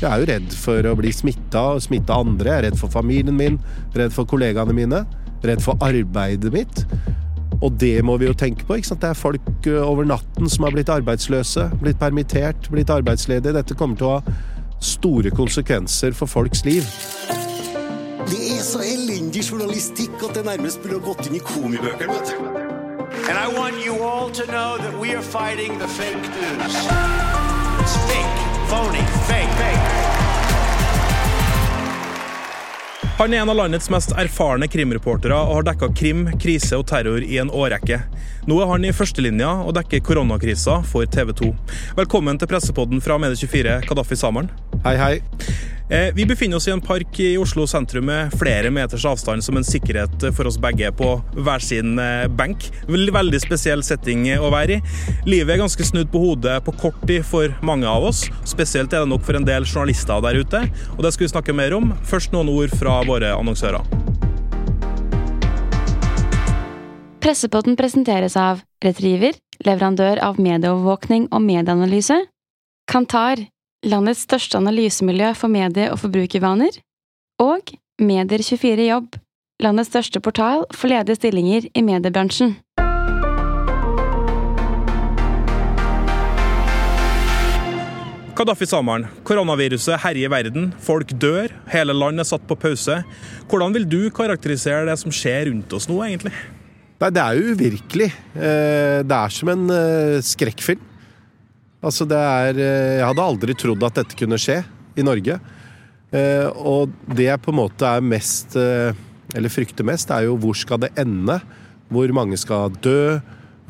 Jeg er jo redd for å bli smitta og smitte andre. Jeg er redd for familien min, redd for kollegaene mine, redd for arbeidet mitt. Og det må vi jo tenke på. ikke sant? Det er folk over natten som har blitt arbeidsløse, blitt permittert, blitt arbeidsledige. Dette kommer til å ha store konsekvenser for folks liv. Det er så elendig journalistikk at det nærmest burde gått inn i komibøkene. vet du. And I want you all to know that we are fighting the fake news. It's fake, phony, fake, fake. Han er en av landets mest erfarne krimreportere og har dekka krim, krise og terror i en årrekke. Nå er han i førstelinja og dekker koronakrisa for TV 2. Velkommen til pressepodden fra Medie24, Kadafi Samaren. Hei, hei. Eh, vi befinner oss i en park i Oslo sentrum med flere meters avstand som en sikkerhet for oss begge på hver sin eh, benk. Veldig spesiell setting å være i. Livet er ganske snudd på hodet på kort tid for mange av oss. Spesielt er det nok for en del journalister der ute, og det skal vi snakke mer om. Først noen ord fra våre annonsører. Pressepotten presenteres av Retriever, leverandør av medieovervåkning og medieanalyse. Kantar, landets største analysemiljø for medie- og forbrukervaner. Og Medier24 Jobb, landets største portal for ledige stillinger i mediebransjen. Kadafi Samaren, koronaviruset herjer verden, folk dør, hele land er satt på pause. Hvordan vil du karakterisere det som skjer rundt oss nå, egentlig? Nei, det er jo uvirkelig. Eh, Det er som en eh, skrekkfilm. Altså, det er eh, Jeg hadde aldri trodd at dette kunne skje i Norge. Eh, Og det jeg på en måte er mest eh, Eller frykter mest, er jo hvor skal det ende? Hvor mange skal dø?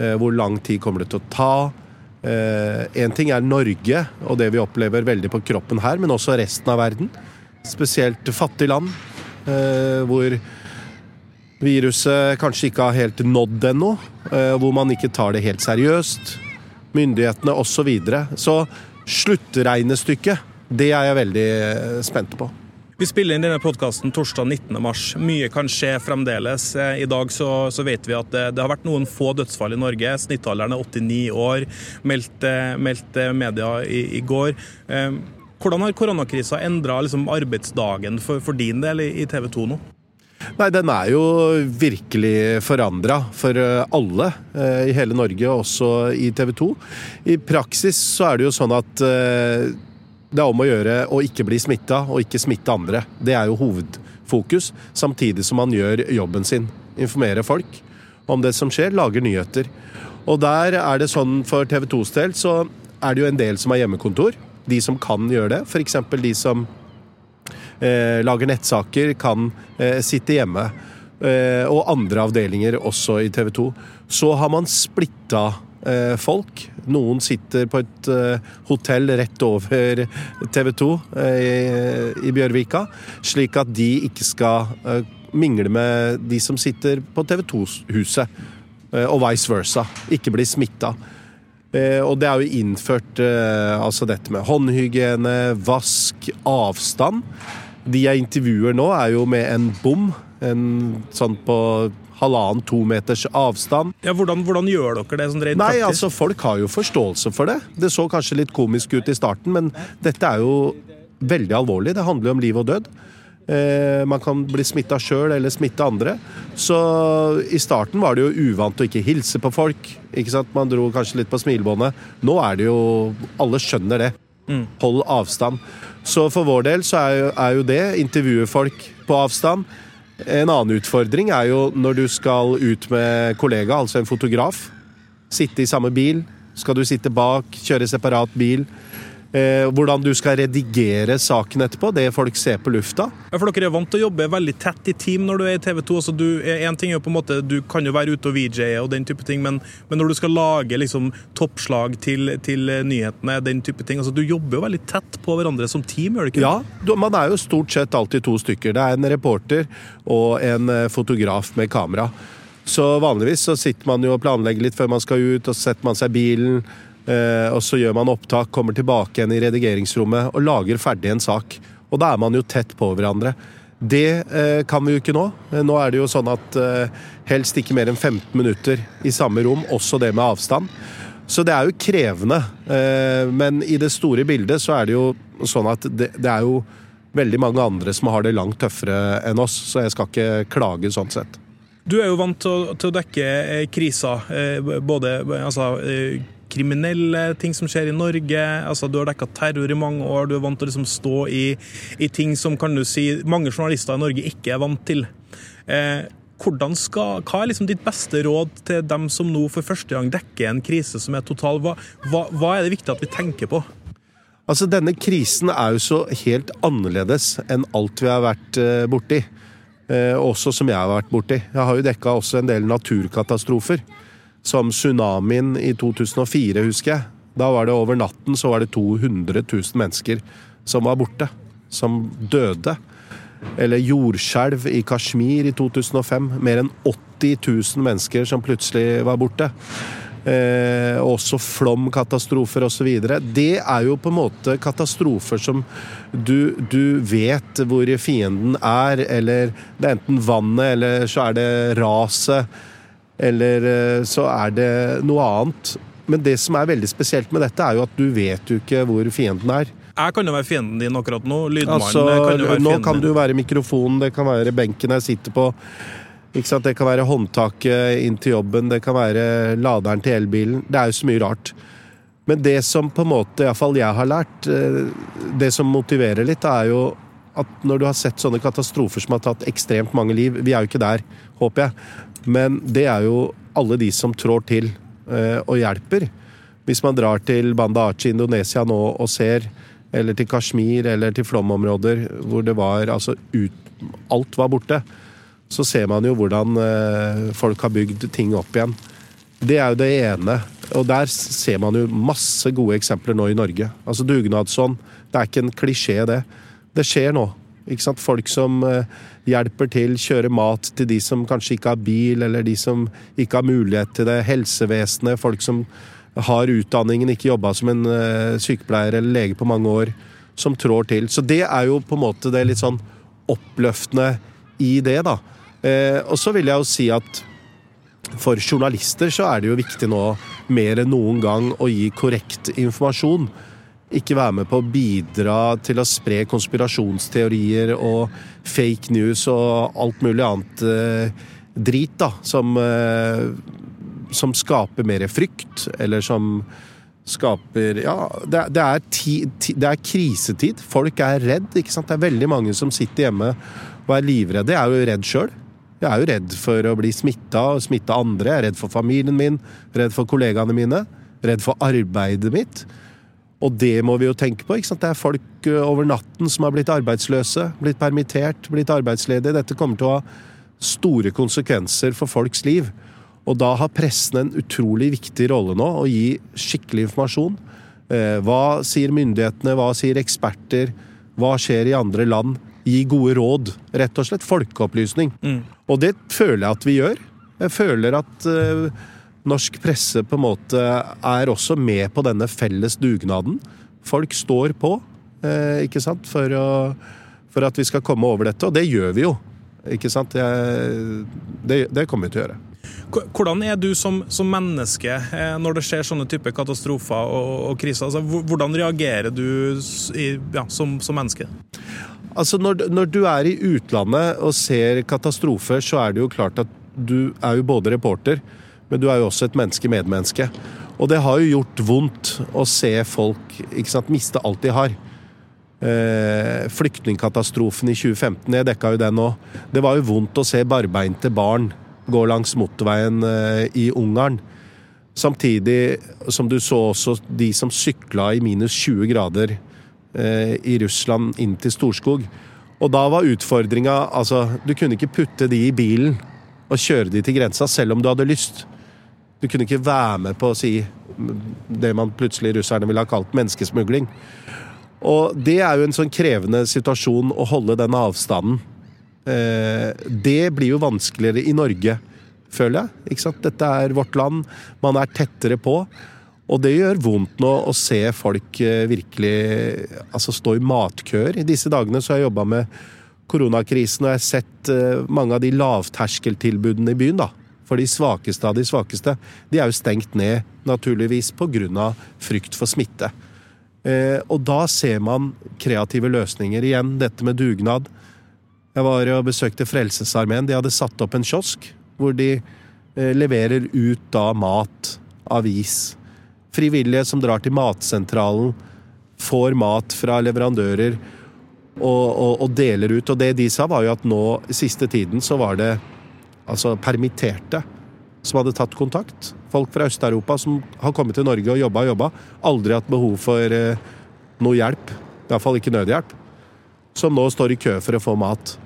Hvor lang tid kommer det til å ta? Én ting er Norge og det vi opplever veldig på kroppen her, men også resten av verden. Spesielt fattige land, hvor viruset kanskje ikke har helt nådd ennå, hvor man ikke tar det helt seriøst. Myndighetene osv. Så, videre. så sluttregnestykket, det er jeg veldig eh, spent på. Vi spiller inn denne podkasten torsdag 19. mars. Mye kan skje fremdeles. Eh, I dag så, så vet vi at det, det har vært noen få dødsfall i Norge. Snittalderen er 89 år, meldte meldt eh, media i, i går. Hvordan har koronakrisa endra liksom, arbeidsdagen for, for din del i, i TV 2 nå? Nei, den er jo virkelig forandra for eh, alle eh, i hele Norge, også i TV 2. I praksis så er det jo sånn at eh, det er om å gjøre å ikke bli smitta og ikke smitte andre. Det er jo hovedfokus, samtidig som man gjør jobben sin. Informere folk om det som skjer, lager nyheter. Og der er det sånn for TV 2s del så er det jo en del som har hjemmekontor. De som kan gjøre det. F.eks. de som eh, lager nettsaker, kan eh, sitte hjemme. Eh, og andre avdelinger også i TV 2. Så har man splitta eh, folk. Noen sitter på et eh, hotell rett over TV 2 eh, i, Bjørvika, slik at de ikke skal mingle med de som sitter på TV 2-huset. Eh, og vice versa. Ikke bli smitta. Og det er jo innført altså dette med håndhygiene, vask, avstand. De jeg intervjuer nå, er jo med en bom. En sånn på halvannen-to meters avstand. Ja, hvordan, hvordan gjør dere det sånn rent Nei, praktisk? altså folk har jo forståelse for det. Det så kanskje litt komisk ut i starten, men dette er jo veldig alvorlig. Det handler jo om liv og død. Eh, man kan bli smitta sjøl eller smitte andre. Så i starten var det jo uvant å ikke hilse på folk. Ikke sant? Man dro kanskje litt på smilebåndet. Nå er det jo Alle skjønner det. Hold avstand. Så for vår del så er jo, er jo det intervjue folk på avstand. En annen utfordring er jo når du skal ut med kollega, altså en fotograf. Sitte i samme bil. Skal du sitte bak, kjøre separat bil? Eh, hvordan du skal redigere saken etterpå, det folk ser på lufta. Ja, for Dere er vant til å jobbe veldig tett i team når du er i TV 2. Altså, du, en ting er jo på en måte, du kan jo være ute og VJ og den type ting, men, men når du skal lage liksom, toppslag til, til nyhetene, den type ting, altså, du jobber jo veldig tett på hverandre som team, gjør du ikke? Ja, du- man er jo stort sett alltid to stykker. Det er en reporter og en eh, fotograf med kamera. Så vanligvis så sitter man jo og planlegger litt før man skal ut, og så setter man seg i bilen. Eh, Og så gjør man opptak, kommer tilbake igjen i redigeringsrommet og lager ferdig en sak. Og da er man jo tett på hverandre. Det eh, kan vi jo ikke nå. Eh, Nå er det jo sånn at eh, helst ikke mer enn 15 minutter i samme rom, også det med avstand. Så det er jo krevende. Eh, men i det store bildet så er det jo sånn at det, det er jo veldig mange andre som har det langt tøffere enn oss, så jeg skal ikke klage sånn sett. Du er jo vant til å, til å dekke eh, kriser, både altså, kriminelle ting som skjer i Norge. altså Du har dekka terror i mange år, du er vant til å liksom stå i, i, ting som kan du si, mange journalister i Norge ikke er vant til. Eh, skal, hva er liksom ditt beste råd til dem som nå for første gang dekker en krise som er total? Hva, hva, hva er det viktig at vi tenker på? Altså, Denne krisen er jo så helt annerledes enn alt vi har vært uh, borti. Eh, også som jeg har vært borti. Jeg har jo dekka også en del naturkatastrofer. Som tsunamien i 2004, husker jeg. Da var det over natten så var det 200 000 mennesker som var borte. Som døde. Eller jordskjelv i Kashmir i 2005. Mer enn 80 000 mennesker som plutselig var borte. Eh, også flomkatastrofer osv. Det er jo på en måte katastrofer som du, du, vet hvor fienden er, eller det er enten vannet, eller så er det raset, eller eh, så er det noe annet. Men det som er veldig spesielt med dette, er jo at du vet jo ikke hvor fienden er. Jeg kan jo være fienden din akkurat nå. Lydmannen altså, kan jo være Nå fienden kan du være mikrofonen, det kan være benken jeg sitter på. Det kan være håndtaket inn til jobben, det kan være laderen til elbilen. Det er jo så mye rart. Men det som på en måte, iallfall jeg har lært, eh, det som motiverer litt, er jo at når du har sett sånne katastrofer som har tatt ekstremt mange liv Vi er jo ikke der, håper jeg. Men det er jo alle de som trår til eh, og hjelper. Hvis man drar til Banda Aceh i Indonesia nå og ser eller til Kashmir eller til flomområder hvor det var altså ut, Alt var borte. Så ser man jo hvordan eh, folk har bygd ting opp igjen. Det er jo det ene. Og der ser man jo masse gode eksempler nå i Norge. Altså Dugnadsånd. Det er ikke en klisjé, det. Det skjer nå. Folk som eh, hjelper til, kjører mat til de som kanskje ikke har bil, eller de som ikke har mulighet til det. Helsevesenet. Folk som har utdanningen, ikke jobba som en uh, sykepleier eller lege på mange år, som trår til. Så det er jo på en måte det litt sånn oppløftende i det, da. Uh, og så vil jeg jo si at for journalister så er det jo viktig nå mer enn noen gang å gi korrekt informasjon. Ikke være med på å bidra til å spre konspirasjonsteorier og fake news og alt mulig annet eh, drit, da, som som skaper mer frykt, eller som skaper Ja, det, det, er, ti, ti, det er, krisetid. Folk er redd. ikke sant? Det er veldig mange som sitter hjemme og er livredde. Jeg er jo redd sjøl. Jeg er jo redd for å bli smitta og smitte andre. Jeg er redd for familien min, redd for kollegaene mine, redd for arbeidet mitt. Og det må vi jo tenke på. ikke sant? Det er folk over natten som har blitt arbeidsløse, blitt permittert, blitt arbeidsledige. Dette kommer til å ha store konsekvenser for folks liv. Og da har pressen en utrolig viktig rolle nå, å gi skikkelig informasjon. Eh, hva sier myndighetene, hva sier eksperter, hva skjer i andre land? Gi gode råd, rett og slett. Folkeopplysning. Mm. Og det føler jeg at vi gjør. Jeg føler at uh, norsk presse på en måte er også med på denne felles dugnaden. Folk står på, uh, ikke sant, for, å, for, at vi skal komme over dette. Og det gjør vi jo. Ikke sant? Det, det kommer vi til å gjøre. Hvordan er du som, som menneske eh, når det skjer sånne typer katastrofer og, og kriser? Altså, hvordan reagerer du i, ja, som, som, menneske? Altså når, når, du er i utlandet og ser katastrofer, så er det jo klart at du er jo både reporter, men du er jo også et menneske medmenneske. Og det har jo gjort vondt å se folk sant, miste alt de har. Eh, flyktningkatastrofen i 2015, jeg dekka jo den òg. Det var jo vondt å se barbeinte barn gå langs motorveien eh, i Ungarn. Samtidig som du så også de som sykla i minus 20 grader eh, i Russland inn til Storskog. Og da var utfordringa altså, Du kunne ikke putte de i bilen og kjøre de til grensa, selv om du hadde lyst. Du kunne ikke være med på å si det man plutselig russerne ville ha kalt menneskesmugling. Og det er jo en sånn krevende situasjon å holde den avstanden. Eh, det blir jo vanskeligere i Norge, føler jeg. Ikke sant? Dette er vårt land, man er tettere på. Og det gjør vondt nå å se folk eh, virkelig altså stå i matkøer. I disse dagene så har jeg jobba med koronakrisen, og jeg har sett eh, mange av de lavterskeltilbudene i byen. da, For de svakeste av de svakeste. De er jo stengt ned, naturligvis, pga. frykt for smitte. Eh, og da ser man kreative løsninger. Igjen dette med dugnad. Jeg var og besøkte Frelsesarmeen. De hadde satt opp en kiosk hvor de eh, leverer ut da mat, avis. Frivillige som drar til Matsentralen, får mat fra leverandører og, og, og deler ut. Og det de sa, var jo at nå siste tiden så var det altså permitterte som hadde tatt kontakt. Folk fra Øst-Europa som har kommet til Norge og jobba og jobba. Aldri hatt behov for eh, noe hjelp. Iallfall ikke nødhjelp. Som nå står i kø for å få mat.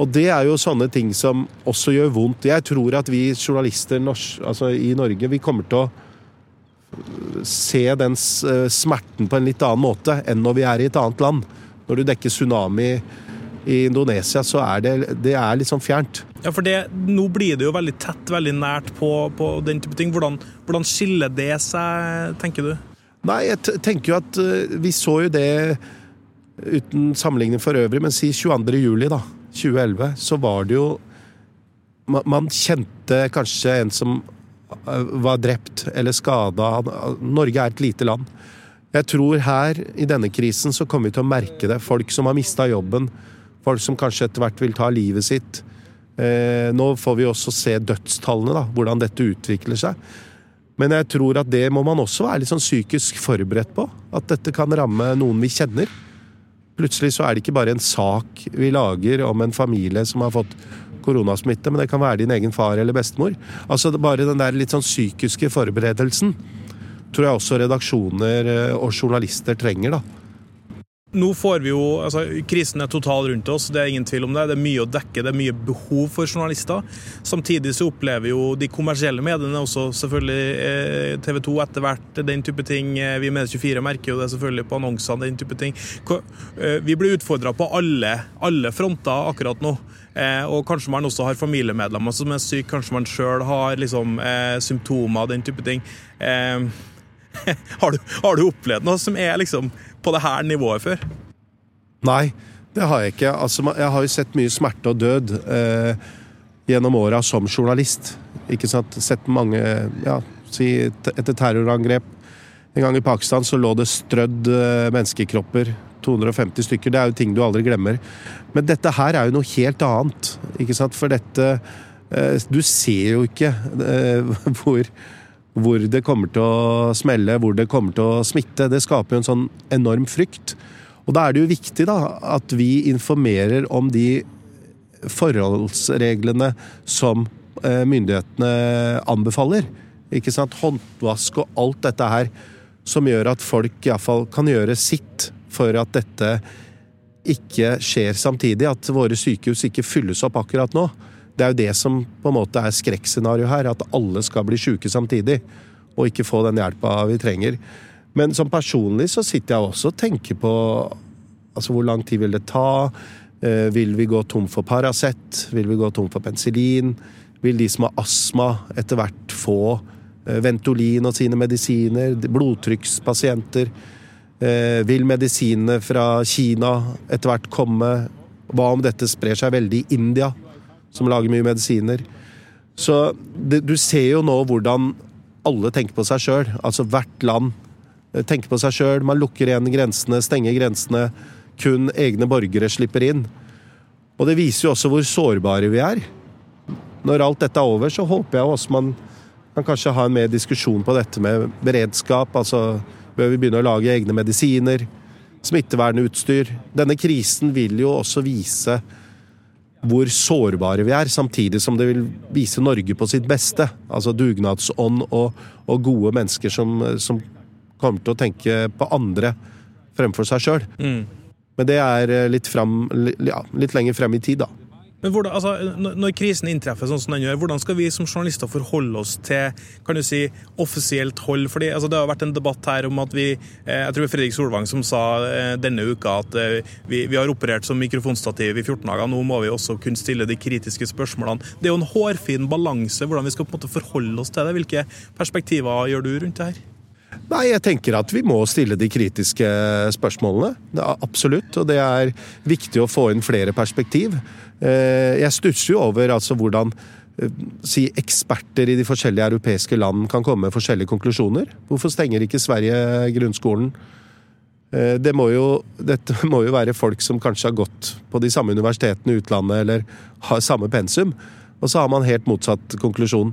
Og det er jo sånne ting som også gjør vondt. Jeg tror at vi journalister altså i Norge vi kommer til å se den eh, smerten på en litt annen måte enn når vi er i et annet land. Når du dekker tsunami i Indonesia, så er det, det er litt sånn fjernt. Ja, for det, Nå blir det jo veldig tett, veldig nært på, på den type ting. Hvordan, hvordan, skiller det seg, tenker du? Nei, jeg tenker jo at uh, vi så jo det uten sammenligning for øvrig, men si 22. juli, da. 2011, så var det jo man, man kjente kanskje en som uh, var drept eller skada. Norge er et lite land. Jeg tror her, i denne krisen, så kommer vi til å merke det. Folk som har mista jobben. Folk som kanskje etter hvert vil ta livet sitt. Eh, nå får vi også se dødstallene, da, hvordan dette utvikler seg. Men jeg tror at det må man også være litt sånn psykisk forberedt på. At dette kan ramme noen vi kjenner. Plutselig så er det ikke bare en sak vi lager om en familie som har fått koronasmitte, men det kan være din egen far eller bestemor. Altså Bare den der litt sånn psykiske forberedelsen tror jeg også redaksjoner eh, og journalister trenger. da. Nå får vi jo, altså Krisen er total rundt oss, det er ingen tvil om det. Det er mye å dekke, det er mye behov for journalister. Samtidig så opplever jo de kommersielle mediene også selvfølgelig eh, TV 2 etter hvert den type ting. Vi vi med 24 merker jo det selvfølgelig på annonsene, den type ting. Vi blir utfordra på alle, alle fronter akkurat nå. og kanskje man også har familiemedlemmer som er syke, kanskje man sjøl har liksom, symptomer, den type ting. har, du, har du opplevd noe som er liksom på det her nivået før? Nei, det har jeg ikke. Altså, jeg har jo sett mye smerte og død eh, gjennom åra som journalist. Ikke sant? Sett mange ja, si Etter terrorangrep en gang i Pakistan så lå det strødd eh, menneskekropper. 250 stykker. Det er jo ting du aldri glemmer. Men dette her er jo noe helt annet. Ikke sant? For dette eh, Du ser jo ikke eh, hvor hvor det kommer til å smelle, hvor det kommer til å smitte. Det skaper jo en sånn enorm frykt. Og da er det jo viktig da, at vi informerer om de forholdsreglene som eh, myndighetene anbefaler. Ikke sant? Håndvask og alt dette her som gjør at folk iallfall kan gjøre sitt for at dette ikke skjer samtidig. At våre sykehus ikke fylles opp akkurat nå. Det er jo det som på en måte er skrekkscenarioet her, at alle skal bli syke samtidig. Og ikke få den hjelpa vi trenger. Men som personlig så sitter jeg også og tenker på altså hvor lang tid vil det ta? Eh, vil vi gå tom for Paracet? Vil vi gå tom for penicillin? Vil de som har astma etter hvert få eh, Ventolin og sine medisiner? Blodtrykkspasienter? Eh, vil medisinene fra Kina etter hvert komme? Hva om dette sprer seg veldig i India? Som lager mye medisiner. Så det, du ser jo nå hvordan alle tenker på seg sjøl. Altså hvert land eh, tenker på seg sjøl. Man lukker igjen grensene, stenger grensene. Kun egne borgere slipper inn. Og det viser jo også hvor sårbare vi er. Når alt dette er over, så håper jeg også man kan kanskje ha en mer diskusjon på dette med beredskap. Altså bør vi begynne å lage egne medisiner? Smittevernutstyr. Denne krisen vil jo også vise hvor sårbare vi er, samtidig som det vil vise Norge på sitt beste. Altså dugnadsånd og, og gode mennesker som, som, kommer til å tenke på andre fremfor seg sjøl. Mm. Men det er litt, frem, ja, litt lenger frem i tid, da. Men hvordan, altså, Når krisen inntreffer sånn som den gjør, hvordan skal vi som journalister forholde oss til kan du si, offisielt hold? Fordi altså, Det har vært en debatt her om at vi eh, Jeg tror det var Fredrik Solvang som sa eh, denne uka at eh, vi, vi, har operert som mikrofonstativ i 14 dager. Nå må vi også kunne stille de kritiske spørsmålene. Det er jo en hårfin balanse hvordan vi skal på en måte forholde oss til det. Hvilke perspektiver gjør du rundt det her? Nei, jeg tenker at vi må stille de kritiske spørsmålene. absolutt. Og det er viktig å få inn flere perspektiv. Eh, jeg stusser jo over altså hvordan eh, si, eksperter i de forskjellige europeiske land kan komme med forskjellige konklusjoner. Hvorfor stenger ikke Sverige grunnskolen? Eh, det må jo, dette må jo være folk som kanskje har gått på de samme universitetene i utlandet, eller har samme pensum. Og så har man helt motsatt konklusjon.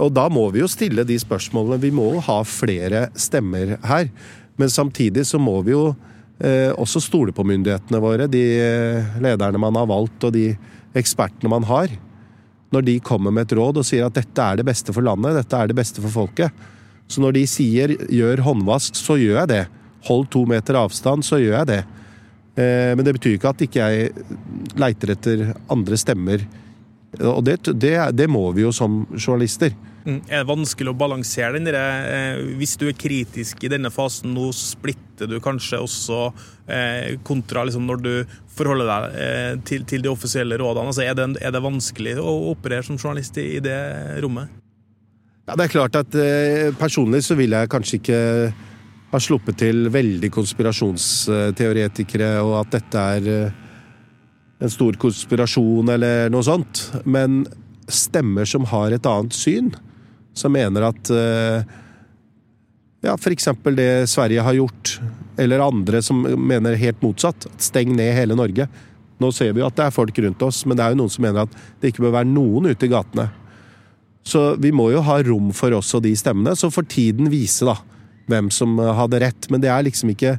Og da må vi jo stille de spørsmålene. Vi må jo ha flere stemmer her. Men samtidig så må vi jo også stole på myndighetene våre, de eh, lederne man har valgt og de ekspertene man har. Når de kommer med et råd og sier at dette er det beste for landet, dette er det beste for folket. Så når de sier 'gjør håndvask', så gjør jeg det. Hold to meter avstand, så gjør jeg det. Eh, men det betyr ikke at ikke jeg leiter etter andre stemmer. Og det, det, det må vi jo som journalister. Mm. Er det vanskelig å balansere den der, eh, Hvis du er kritisk i denne fasen nå, splitter du kanskje også eh, kontra liksom, når du forholder deg eh, til, til, de offisielle rådene. Altså, er, det, er, det, vanskelig å operere som journalist i, i det rommet? Ja, det er klart at Personlig så vil jeg kanskje ikke ha sluppet til veldig konspirasjonsteoretikere, og at dette er en stor konspirasjon eller noe sånt. Men stemmer som har et annet syn, som mener at eh, ja, f.eks. det Sverige har gjort, eller andre som mener helt motsatt. Steng ned hele Norge. Nå ser vi jo at det er folk rundt oss, men det er jo noen som mener at det ikke bør være noen ute i gatene. Så vi må jo ha rom for også de stemmene. Så får tiden vise, da hvem som hadde rett. Men det er liksom ikke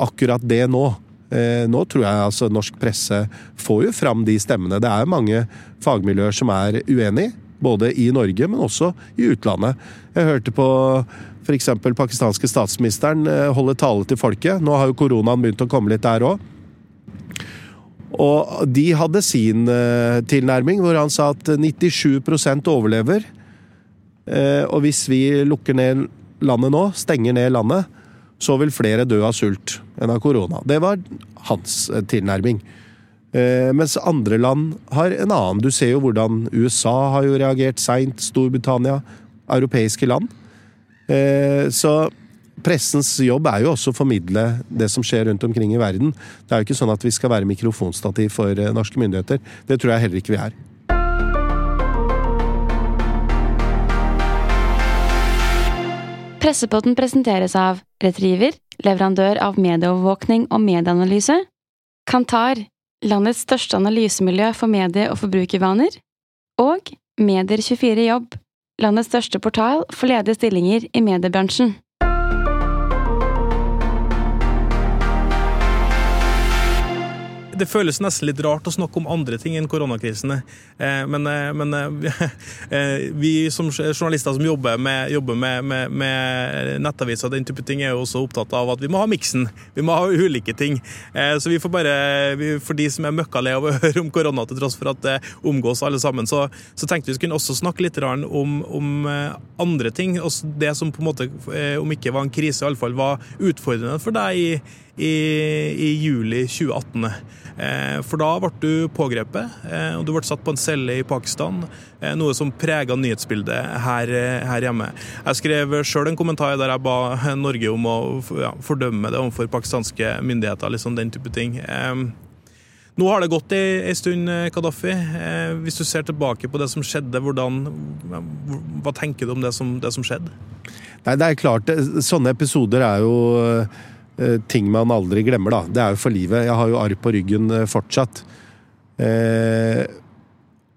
akkurat det nå. Eh, nå tror jeg altså norsk presse får jo fram de stemmene. Det er mange fagmiljøer som er uenig, både i Norge, men også i utlandet. Jeg hørte på f.eks. pakistanske statsministeren eh, holde tale til folket. Nå har jo koronaen begynt å komme litt der òg. Og de hadde sin eh, tilnærming, hvor han sa at 97% overlever. Og hvis vi lukker ned landet nå, stenger ned landet, så vil flere dø av sult enn av korona. Det var hans eh, tilnærming. Eh, mens andre land har en annen. Du ser jo hvordan USA har jo reagert seint, Storbritannia, europeiske land. Eh, så pressens jobb er jo også å formidle det som skjer rundt omkring i verden. Det er jo ikke sånn at vi skal være mikrofonstativ for norske myndigheter. Det tror jeg heller ikke vi er. Pressepotten presenteres av Retriever, leverandør av medieovervåkning og medieanalyse, Kantar, landets største analysemiljø for medie- og forbrukervaner, og Medier24 Jobb, landets største portal for ledige stillinger i mediebransjen. Det føles nesten litt rart å snakke om andre ting enn koronakrisene. Eh, men, eh, men eh, vi som journalister som jobber med, jobber med, med, med nettaviser og den type ting, er jo også opptatt av at vi må ha miksen. Vi må ha ulike ting. Så vi får bare, for de som er møkkalei av å høre om korona til tross for at det omgås alle sammen, så, så tenkte vi skulle også snakke litt om, om andre ting. Også det som på en måte, om ikke var en krise, iallfall var utfordrende for deg i, i, i juli 2018. Eh, for da ble du pågrepet, eh, og du ble satt på en celle i Pakistan. Eh, noe som prega nyhetsbildet her, her, hjemme. Jeg skrev sjøl en kommentar der jeg ba Norge om å fordømme det overfor pakistanske myndigheter. liksom den type ting. Nå har det gått ei stund, Kadafi. Hvis du ser tilbake på det som skjedde, hvordan, hva tenker du om det som, det som skjedde? Nei, det er klart, Sånne episoder er jo ting man aldri glemmer, da. Det er jo for livet. Jeg har jo arr på ryggen eh, fortsatt. Eh,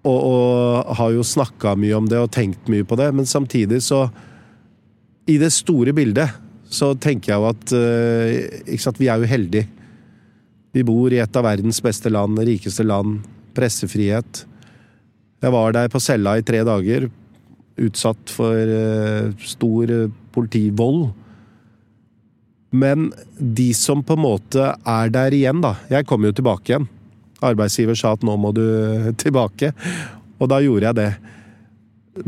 og, og, har jo snakka mye om det og tenkt mye på det, men samtidig så I det store bildet så tenker jeg jo at eh, sant, vi er jo heldige. Vi bor i et av verdens beste land, rikeste land, pressefrihet. Jeg var der på cella i tre dager, utsatt for eh, stor politivold. Men de som på en måte er der igjen, da Jeg kom jo tilbake igjen. Arbeidsgiver sa at nå må du tilbake, og da gjorde jeg det.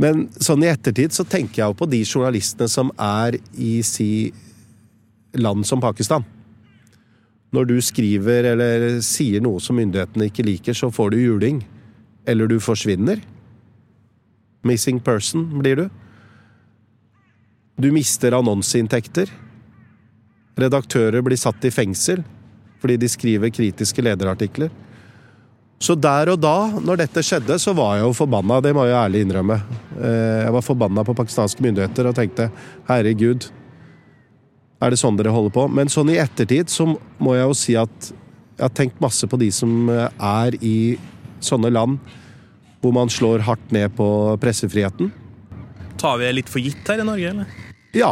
Men sånn i ettertid så tenker jeg jo på de journalistene som er i si land som Pakistan. Når du skriver eller sier noe som myndighetene ikke liker, så får du juling. Eller du forsvinner. Missing person blir du. Du mister annonseinntekter. Redaktører blir satt i fengsel fordi de skriver kritiske lederartikler. Så der og da, når dette skjedde, så var jeg jo forbanna. Det må jeg ærlig innrømme. Eh, jeg var forbanna på pakistanske myndigheter og tenkte herregud, Er det sånn dere holder på? Men sånn i ettertid så må jeg jo si at jeg har tenkt masse på de som eh, er i sånne land hvor man slår hardt ned på pressefriheten. Tar vi litt for gitt her i Norge, eller? Ja,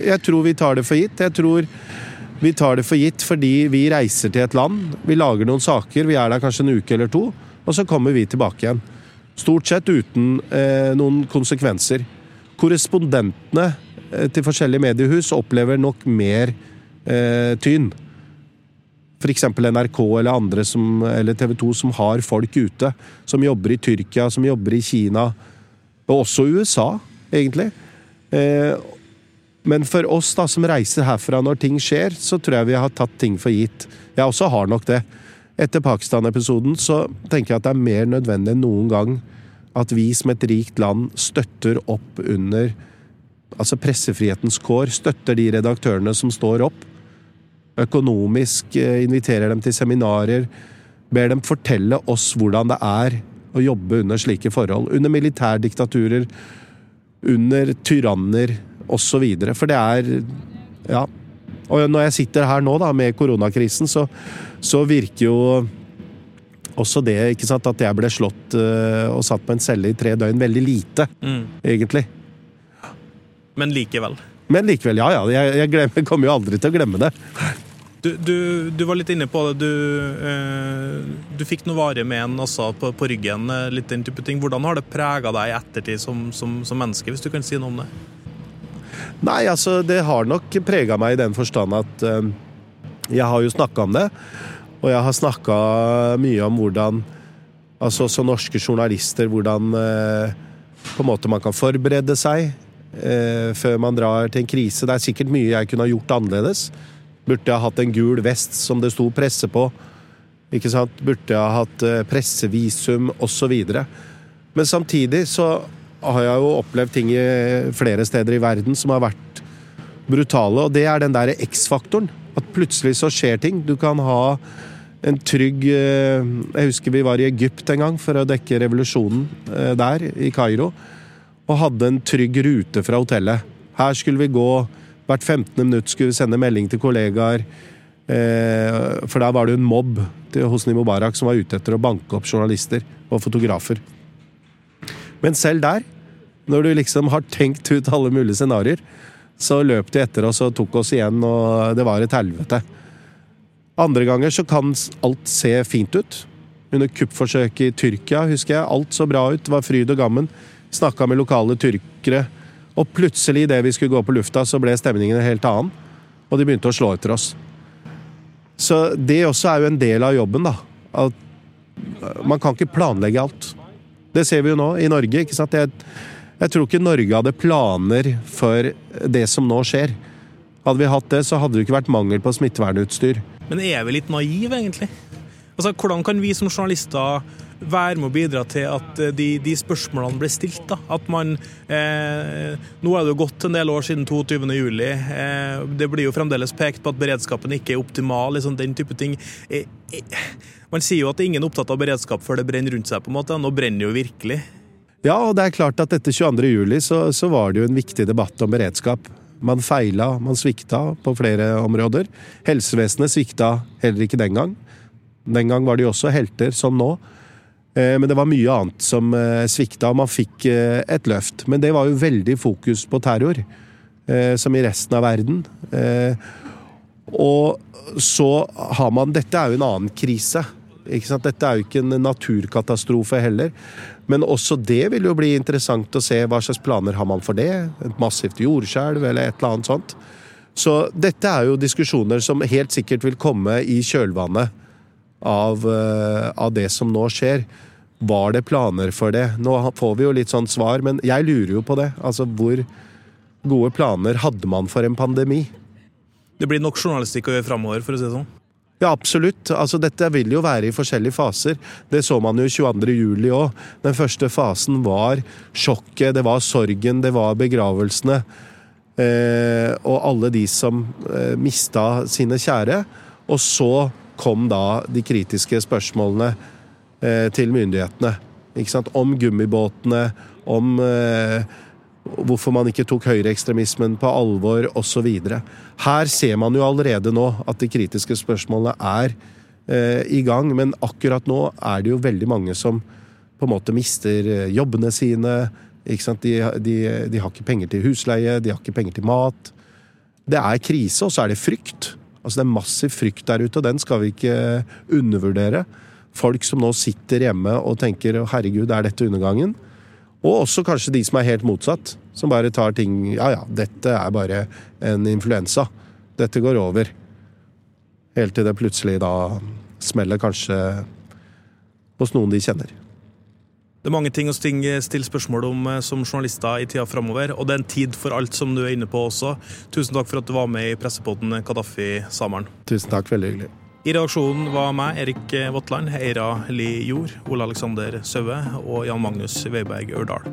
jeg tror vi tar det for gitt. Jeg tror vi tar det for gitt fordi vi reiser til et land, vi lager noen saker, vi er der kanskje en uke eller to, og så kommer vi tilbake igjen. Stort sett uten eh, noen konsekvenser. Korrespondentene eh, til forskjellige mediehus opplever nok mer eh, tyn. F.eks. NRK eller andre som, eller TV 2 som har folk ute. Som jobber i Tyrkia, som jobber i Kina. Og også USA, egentlig. Eh, men for oss da, som reiser herfra når ting skjer, så tror jeg vi har tatt ting for gitt. Jeg også har nok det. Etter Pakistan-episoden så tenker jeg at det er mer nødvendig enn noen gang at vi som et rikt land støtter opp under altså pressefrihetens kår. Støtter de redaktørene som står opp. Økonomisk eh, inviterer dem til seminarer. Ber dem fortelle oss hvordan det er å jobbe under slike forhold. Under militærdiktaturer, under tyranner osv. For det er Ja. Og når jeg sitter her nå da, med koronakrisen, så, så virker jo også det ikke sant, at jeg ble slått uh, og satt på en celle i tre døgn, veldig lite, Mm. egentlig. Men likevel. Men likevel, ja ja. Jeg, jeg glemmer, kommer jo aldri til å glemme det. Du, du, du var litt inne på det. Du, eh, du fikk noe varige men også på, på ryggen. eh, litt den type ting. Hvordan har det prega deg i ettertid som, som, som menneske, hvis du kan si noe om det? Nei, altså, det har nok prega meg i den forstand at eh, jeg har jo snakka om det. Og jeg har snakka mye om hvordan Altså også norske journalister, hvordan eh, på en måte man kan forberede seg eh, før man drar til en krise. Det er sikkert mye jeg kunne ha gjort annerledes. Burde jeg ha hatt en gul vest som det sto presse på? Ikke sant? Burde jeg ha hatt eh, pressevisum osv.? Men samtidig så har jeg jo opplevd ting i flere steder i verden som har vært brutale, og det er den der X-faktoren. At plutselig så skjer ting. Du kan ha en trygg eh, Jeg husker vi var i Egypt en gang for å dekke revolusjonen eh, der, i Kairo. Og hadde en trygg rute fra hotellet. Her skulle vi gå hvert 15. minutt, skulle vi sende melding til kollegaer. Eh, For der var det en mobb til Hosni Mubarak som var ute etter å banke opp journalister og fotografer. Men selv der, når du liksom har tenkt ut alle mulige scenarioer, så løp de etter oss og tok oss igjen, og det var et helvete. Andre ganger så kan alt se fint ut. Under kuppforsøket i Tyrkia husker jeg alt så bra ut, var fryd og gammen. Snakka med lokale tyrkere. Og plutselig, idet vi skulle gå på lufta, så ble stemningen en helt annen. Og de begynte å slå etter oss. Så det også er jo en del av jobben, da. At man kan ikke planlegge alt. Det ser vi jo nå i Norge. ikke sant? Jeg, jeg tror ikke Norge hadde planer for det som nå skjer. Hadde vi hatt det, så hadde det ikke vært mangel på smittevernutstyr. Men er vi litt naive, egentlig? Altså, Hvordan kan vi som journalister være med å bidra til at eh, de, de spørsmålene blir stilt? da? At man eh, Nå er det jo gått en del år siden 22. juli. Eh, det blir jo fremdeles pekt på at beredskapen ikke er optimal. liksom Den type ting. Eh, eh, man sier jo at ingen er opptatt av beredskap før det brenner rundt seg. på en måte. Nå brenner det jo virkelig. Ja, og det er klart at etter 22. juli så, så var det jo en viktig debatt om beredskap. Man feila, man svikta på flere områder. Helsevesenet svikta heller ikke den gang. Den gang var de også helter, som nå. Eh, Men det var mye annet som eh, svikta, og man fikk eh, et løft. Men det var jo veldig fokus på terror, som i resten av verden. Og så har man Dette er jo en annen krise. Ikke sant? Dette er jo ikke en naturkatastrofe heller. Men også det vil jo bli interessant å se hva slags planer har man for det. Et massivt jordskjelv eller et eller annet sånt. Så dette er jo diskusjoner som helt sikkert vil komme i kjølvannet av, eh, av det som nå skjer. Var det planer for det? Nå får vi jo litt sånn svar, men jeg lurer jo på det. Altså, hvor gode planer hadde man for en pandemi? Det blir nok journalistikk å gjøre framover, for å si det sånn. Ja, absolutt. Altså, dette vil jo være i forskjellige faser. Det så man jo 22. juli òg. Den første fasen var sjokket, det var sorgen, det var begravelsene. Eh, og alle de som eh, mista sine kjære. Og så kom da de kritiske spørsmålene eh, til myndighetene. Om gummibåtene, om eh, hvorfor man ikke tok høyreekstremismen på alvor osv. Her ser man jo allerede nå at de kritiske spørsmålene er eh, i gang, men akkurat nå er det jo veldig mange som på en måte mister eh, jobbene sine. De, de, de, har ikke penger til husleie, de har ikke penger til mat. Det er krise, og så er det frykt. Altså Det er massiv frykt der ute, og den skal vi ikke undervurdere. Folk som nå sitter hjemme og tenker 'herregud, er dette undergangen'? Og også kanskje de som er helt motsatt. Som bare tar ting Ja ja, dette er bare en influensa. Dette går over. Helt til det plutselig da smeller kanskje hos noen de kjenner. Det er mange ting å stille spørsmål om eh, som journalister i tida framover, og det er en tid for alt, som du er inne på også. Tusen takk for at du var med i pressepodden Kadafi Samaren. Tusen takk, veldig hyggelig. I redaksjonen var meg, Erik Votland, Eira Li Jord, Ole Alexander Saue og Jan Magnus Weiberg Ørdal.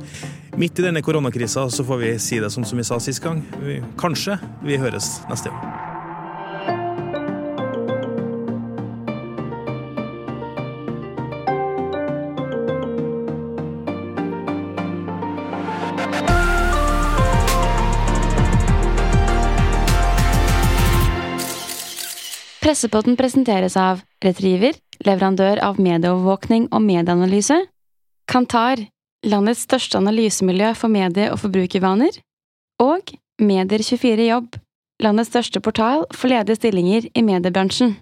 Midt i denne koronakrisa så får vi si det sånn som vi sa sist gang. Kanskje vi høres neste gang. Pressepotten presenteres av Retriever, leverandør av medieovervåkning og medieanalyse. Kantar, landets største analysemiljø for medie- og forbrukervaner. Og Medier24 Jobb, landets største portal for ledige stillinger i mediebransjen.